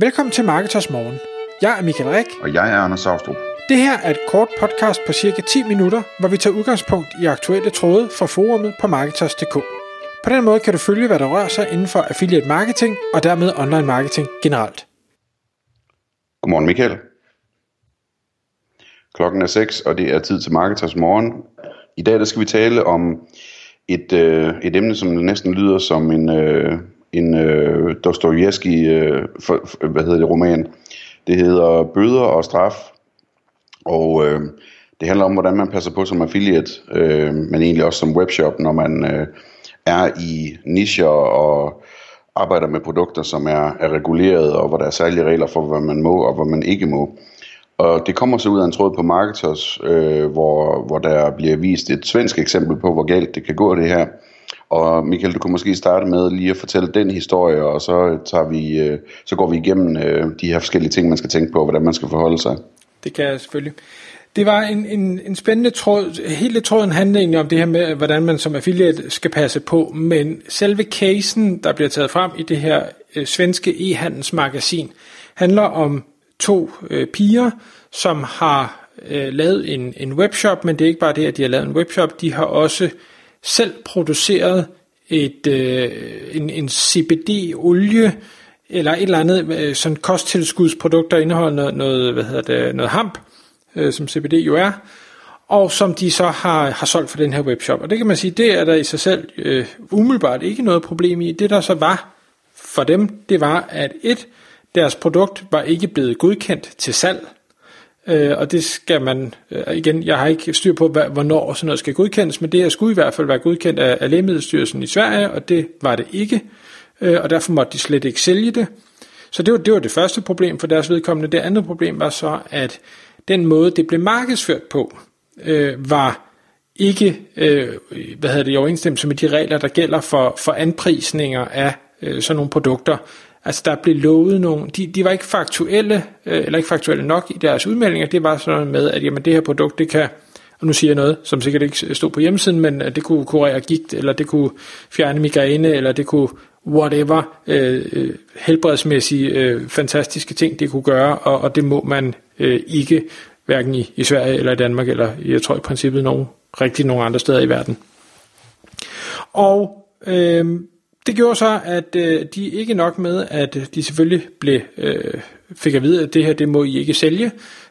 Velkommen til Marketers Morgen. Jeg er Michael Rik. Og jeg er Anders Saustrup. Det her er et kort podcast på cirka 10 minutter, hvor vi tager udgangspunkt i aktuelle tråde fra forumet på Marketers.dk. På den måde kan du følge, hvad der rører sig inden for affiliate marketing og dermed online marketing generelt. Godmorgen Michael. Klokken er 6, og det er tid til Marketers Morgen. I dag der skal vi tale om et, øh, et emne, som næsten lyder som en, øh, en øh, Dostoyevsky øh, for, for, hvad hedder det, roman. Det hedder Bøder og straf, og øh, det handler om, hvordan man passer på som affiliate, øh, men egentlig også som webshop, når man øh, er i nischer og arbejder med produkter, som er, er reguleret, og hvor der er særlige regler for, hvad man må og hvad man ikke må. Og det kommer så ud af en tråd på Marketers, øh, hvor, hvor der bliver vist et svensk eksempel på, hvor galt det kan gå det her. Og Michael, du kan måske starte med lige at fortælle den historie, og så, tager vi, øh, så går vi igennem øh, de her forskellige ting, man skal tænke på, hvordan man skal forholde sig. Det kan jeg selvfølgelig. Det var en, en, en spændende tråd. Hele tråden handler egentlig om det her med, hvordan man som affiliate skal passe på, men selve casen, der bliver taget frem i det her øh, svenske e-handelsmagasin, handler om to øh, piger, som har øh, lavet en, en webshop, men det er ikke bare det, at de har lavet en webshop, de har også selv produceret et, øh, en, en CBD-olie, eller et eller andet øh, sådan kosttilskudsprodukt, der indeholder noget, noget, hvad hedder det, noget hamp, øh, som CBD jo er, og som de så har, har solgt for den her webshop. Og det kan man sige, det er der i sig selv øh, umiddelbart ikke noget problem i. Det der så var for dem, det var, at et, deres produkt var ikke blevet godkendt til salg, øh, og det skal man, øh, igen, jeg har ikke styr på, hvad, hvornår sådan noget skal godkendes, men det her skulle i hvert fald være godkendt af, af Lægemiddelstyrelsen i Sverige, og det var det ikke, øh, og derfor måtte de slet ikke sælge det. Så det var, det var det første problem for deres vedkommende. Det andet problem var så, at den måde, det blev markedsført på, øh, var ikke øh, hvad hedder det, i overensstemmelse med de regler, der gælder for, for anprisninger af øh, sådan nogle produkter. Altså der blev lovet nogle, de, de var ikke faktuelle, øh, eller ikke faktuelle nok i deres udmeldinger, det var sådan noget med, at jamen, det her produkt, det kan, og nu siger jeg noget, som sikkert ikke stod på hjemmesiden, men øh, det kunne kurere gigt, eller det kunne fjerne migræne, eller det kunne whatever, øh, øh, helbredsmæssige, øh, fantastiske ting, det kunne gøre, og, og det må man øh, ikke, hverken i, i Sverige eller i Danmark, eller jeg tror i princippet nogen, rigtig nogen andre steder i verden. Og øh, det gjorde så, at øh, de ikke nok med, at de selvfølgelig blev, øh, fik at vide, at det her, det må I ikke sælge,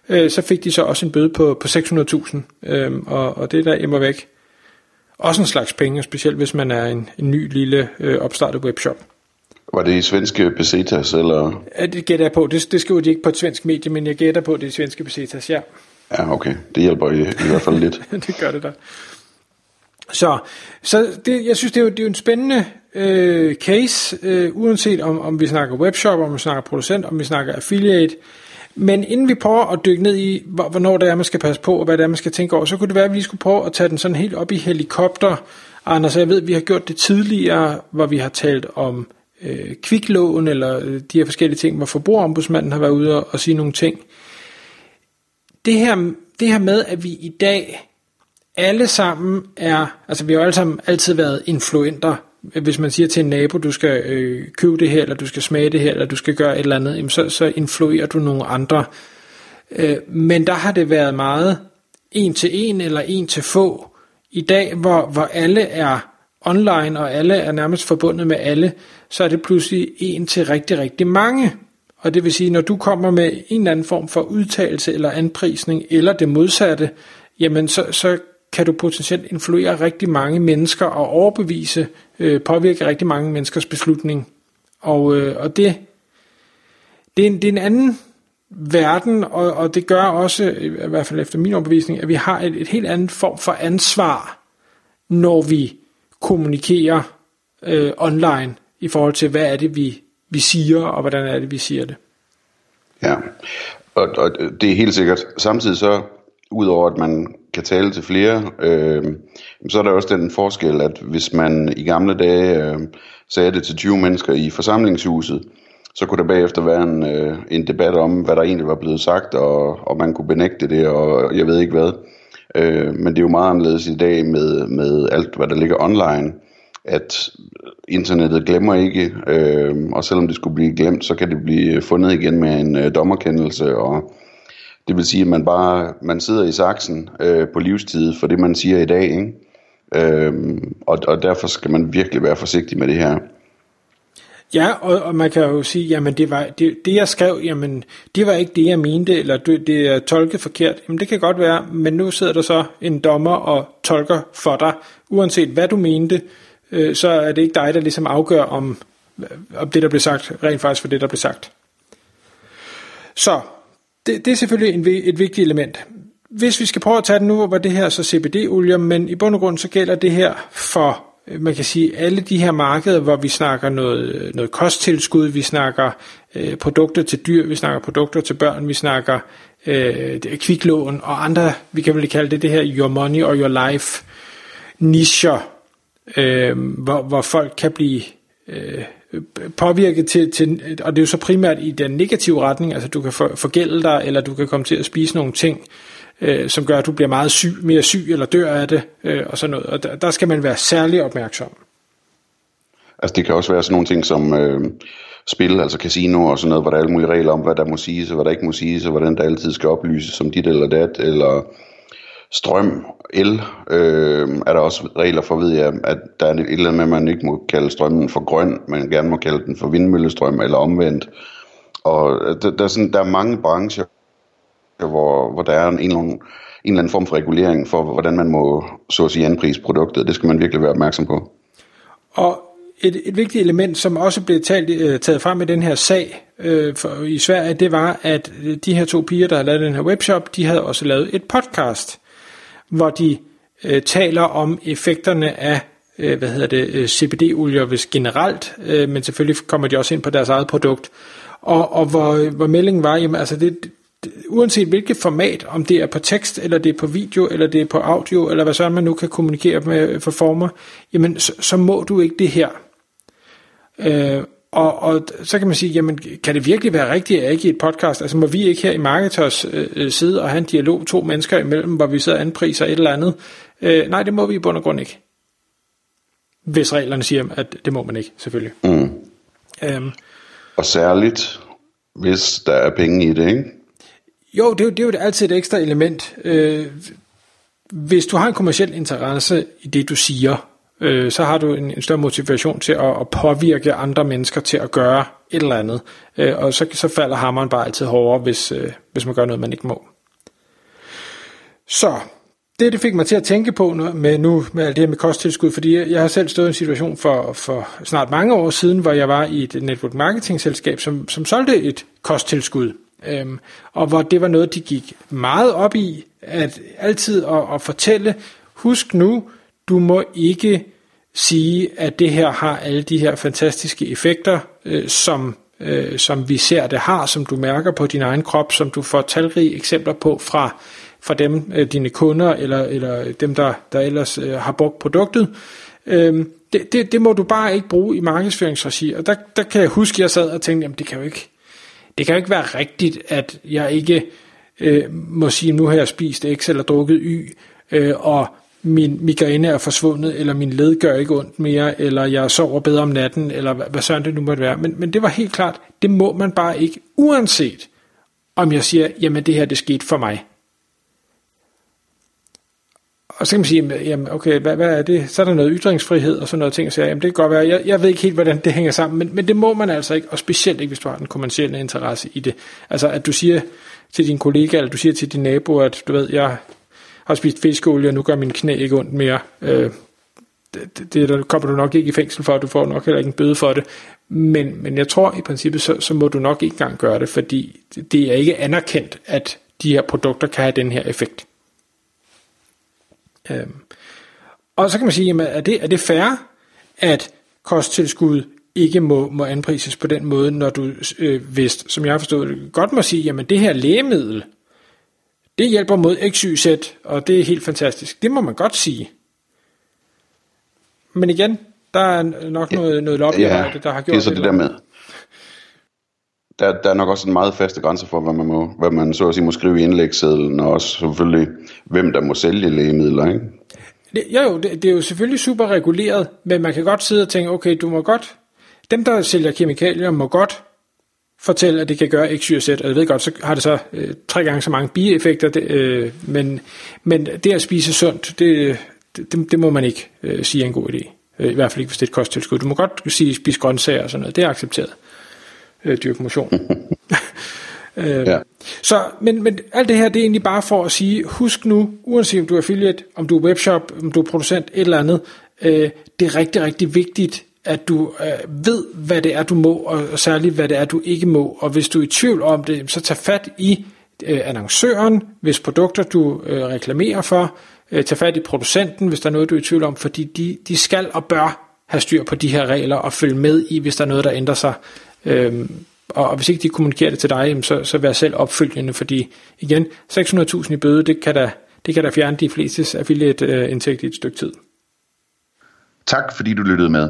øh, så fik de så også en bøde på, på 600.000, øh, og, og det der immer væk. Også en slags penge, specielt hvis man er en, en ny lille øh, opstartet webshop. Var det i svenske pesetas, eller? Ja, det gætter jeg på. Det, det skriver de ikke på et svensk medie, men jeg gætter på, det er svenske pesetas, ja. Ja, okay. Det hjælper i, i hvert fald lidt. det gør det da. Så, så det, jeg synes, det er jo, det er jo en spændende øh, case, øh, uanset om, om vi snakker webshop, om vi snakker producent, om vi snakker affiliate. Men inden vi prøver at dykke ned i, hvornår det er, man skal passe på, og hvad det er, man skal tænke over, så kunne det være, at vi skulle prøve at tage den sådan helt op i helikopter. Anders, jeg ved, at vi har gjort det tidligere, hvor vi har talt om øh, kviklån, eller øh, de her forskellige ting, hvor forbrugerombudsmanden har været ude og, og sige nogle ting. Det her, det her med, at vi i dag alle sammen er, altså vi har jo alle sammen altid været influenter. Hvis man siger til en nabo, du skal øh, købe det her, eller du skal smage det her, eller du skal gøre et eller andet, jamen så, så influerer du nogle andre. Øh, men der har det været meget en til en, eller en til få. I dag, hvor, hvor alle er online, og alle er nærmest forbundet med alle, så er det pludselig en til rigtig, rigtig mange. Og det vil sige, når du kommer med en eller anden form for udtalelse eller anprisning, eller det modsatte, jamen så, så kan du potentielt influere rigtig mange mennesker og overbevise, øh, påvirke rigtig mange menneskers beslutning. Og, øh, og det, det, er en, det er en anden verden, og, og det gør også, i hvert fald efter min overbevisning, at vi har et, et helt andet form for ansvar, når vi kommunikerer øh, online i forhold til, hvad er det, vi, vi siger, og hvordan er det, vi siger det. Ja, og, og det er helt sikkert. Samtidig så, udover at man kan tale til flere, øh, så er der også den forskel, at hvis man i gamle dage øh, sagde det til 20 mennesker i forsamlingshuset, så kunne der bagefter være en, øh, en debat om, hvad der egentlig var blevet sagt, og, og man kunne benægte det, og jeg ved ikke hvad. Øh, men det er jo meget anderledes i dag med, med alt, hvad der ligger online. at internettet glemmer ikke, øh, og selvom det skulle blive glemt, så kan det blive fundet igen med en øh, dommerkendelse, og det vil sige, at man bare man sidder i saksen øh, på livstid for det, man siger i dag, ikke? Øhm, og, og derfor skal man virkelig være forsigtig med det her. Ja, og, og man kan jo sige, jamen det, var, det, det jeg skrev, jamen det var ikke det jeg mente, eller det, det er tolket forkert. Jamen det kan godt være, men nu sidder der så en dommer og tolker for dig, uanset hvad du mente, øh, så er det ikke dig, der ligesom afgør, om, om det, der blev sagt, rent faktisk for det, der blev sagt. Så, det, det er selvfølgelig en, et vigtigt element. Hvis vi skal prøve at tage den nu, var det her så CBD-olier, men i bund og grund så gælder det her for, øh, man kan sige, alle de her markeder, hvor vi snakker noget, noget kosttilskud, vi snakker øh, produkter til dyr, vi snakker produkter til børn, vi snakker øh, kviklån og andre, vi kan vel kalde det det her your money or your life nischer, øh, hvor, hvor folk kan blive øh, påvirke til, til, og det er jo så primært i den negative retning, altså du kan forgælde dig, eller du kan komme til at spise nogle ting, øh, som gør, at du bliver meget syg, mere syg, eller dør af det, øh, og sådan noget. Og der, der skal man være særlig opmærksom. Altså det kan også være sådan nogle ting som øh, spil, altså casino og sådan noget, hvor der er alle mulige regler om, hvad der må siges, og hvad der ikke må siges, og hvordan der altid skal oplyses som dit eller dat, eller strøm, el, øh, er der også regler for, ved jeg, at der er et eller andet med, at man ikke må kalde strømmen for grøn, men gerne må kalde den for vindmøllestrøm eller omvendt. Og øh, der, der, er, sådan, der er mange brancher, hvor, hvor der er en, en, en eller anden form for regulering for, hvordan man må så at sige anprise produktet. Det skal man virkelig være opmærksom på. Og et, et vigtigt element, som også blev talt, øh, taget frem i den her sag øh, for, i Sverige, det var, at de her to piger, der har lavet den her webshop, de havde også lavet et podcast hvor de øh, taler om effekterne af øh, hvad hedder det, øh, CBD-olier hvis generelt, øh, men selvfølgelig kommer de også ind på deres eget produkt. Og, og hvor, hvor meldingen var, jamen altså det, det, uanset hvilket format, om det er på tekst, eller det er på video, eller det er på audio, eller hvad så man nu kan kommunikere med for former, jamen så, så må du ikke det her. Øh, og, og så kan man sige, jamen kan det virkelig være rigtigt, at ikke i et podcast, altså må vi ikke her i Marketers øh, øh, sidde og have en dialog to mennesker imellem, hvor vi sidder og anpriser et eller andet? Øh, nej, det må vi i bund og grund ikke. Hvis reglerne siger, at det må man ikke, selvfølgelig. Mm. Øhm, og særligt, hvis der er penge i det, ikke? Jo, det er jo, det er jo altid et ekstra element. Øh, hvis du har en kommersiel interesse i det, du siger, øh, så har du en, en større motivation til at, at påvirke andre mennesker til at gøre et eller andet. Øh, og så, så falder hammeren bare altid hårdere, hvis, øh, hvis man gør noget, man ikke må. Så det, det fik mig til at tænke på nu, med, nu med alt det her med kosttilskud, fordi jeg har selv stået i en situation for, for snart mange år siden, hvor jeg var i et network marketing selskab, som, som solgte et kosttilskud. Øhm, og hvor det var noget, de gik meget op i, at altid at, at fortælle, husk nu, du må ikke sige, at det her har alle de her fantastiske effekter, øh, som, øh, som vi ser det har, som du mærker på din egen krop, som du får talrige eksempler på fra, fra dem, øh, dine kunder, eller, eller dem, der, der ellers øh, har brugt produktet. Øh, det, det, det må du bare ikke bruge i markedsføringsregi. Og der, der kan jeg huske, at jeg sad og tænkte, jamen det kan jo ikke, det kan jo ikke være rigtigt, at jeg ikke øh, må sige, nu har jeg spist X eller drukket Y, øh, og min migræne er forsvundet, eller min led gør ikke ondt mere, eller jeg sover bedre om natten, eller hvad, hvad sådan det nu måtte være. Men, men det var helt klart, det må man bare ikke, uanset om jeg siger, jamen det her, det skete for mig. Og så kan man sige, jamen okay, hvad, hvad er det? Så er der noget ytringsfrihed og sådan noget ting, og siger, jamen det kan godt være, jeg, jeg ved ikke helt, hvordan det hænger sammen, men, men det må man altså ikke, og specielt ikke, hvis du har en kommersiel interesse i det. Altså at du siger til din kollega, eller du siger til din nabo, at du ved, jeg har spist fiskeolie, og nu gør min knæ ikke ondt mere. Øh, det, det der kommer du nok ikke i fængsel for, du får nok heller ikke en bøde for det. Men, men jeg tror i princippet, så, så må du nok ikke engang gøre det, fordi det er ikke anerkendt, at de her produkter kan have den her effekt. Øhm. Og så kan man sige, jamen, er, det, er det fair, at kosttilskud ikke må, må anprises på den måde, når du øh, vist, som jeg har forstået godt må sige, jamen det her lægemiddel, det hjælper mod XYZ, og det er helt fantastisk. Det må man godt sige. Men igen, der er nok noget, noget lobbyarbejde, ja, der har gjort det. er så det, det der med. Der, der er nok også en meget faste grænse for, hvad man, må, hvad man så at sige må skrive i indlægssedlen, og også selvfølgelig, hvem der må sælge lægemidler, ikke? Det, jo, jo, det, det er jo selvfølgelig super reguleret, men man kan godt sidde og tænke, okay, du må godt, dem der sælger kemikalier må godt fortælle, at det kan gøre X, Y og Z, og jeg ved godt, så har det så øh, tre gange så mange bieffekter, det, øh, men, men det at spise sundt, det, det, det må man ikke øh, sige er en god idé. Øh, I hvert fald ikke, hvis det er et kosttilskud. Du må godt sige, spise grøntsager og sådan noget, det er accepteret. Øh, dyrke motion. øh, ja. Så, men, men alt det her, det er egentlig bare for at sige, husk nu, uanset om du er affiliate, om du er webshop, om du er producent, et eller andet, øh, det er rigtig, rigtig vigtigt, at du øh, ved, hvad det er, du må, og særligt, hvad det er, du ikke må. Og hvis du er i tvivl om det, så tag fat i øh, annoncøren, hvis produkter du øh, reklamerer for, øh, tag fat i producenten, hvis der er noget, du er i tvivl om, fordi de, de skal og bør have styr på de her regler og følge med i, hvis der er noget, der ændrer sig. Øh, og, og hvis ikke de kommunikerer det til dig, så, så vær selv opfølgende, fordi igen, 600.000 i bøde, det kan da, det kan da fjerne de fleste affiliate-indtægt øh, i et stykke tid. Tak fordi du lyttede med.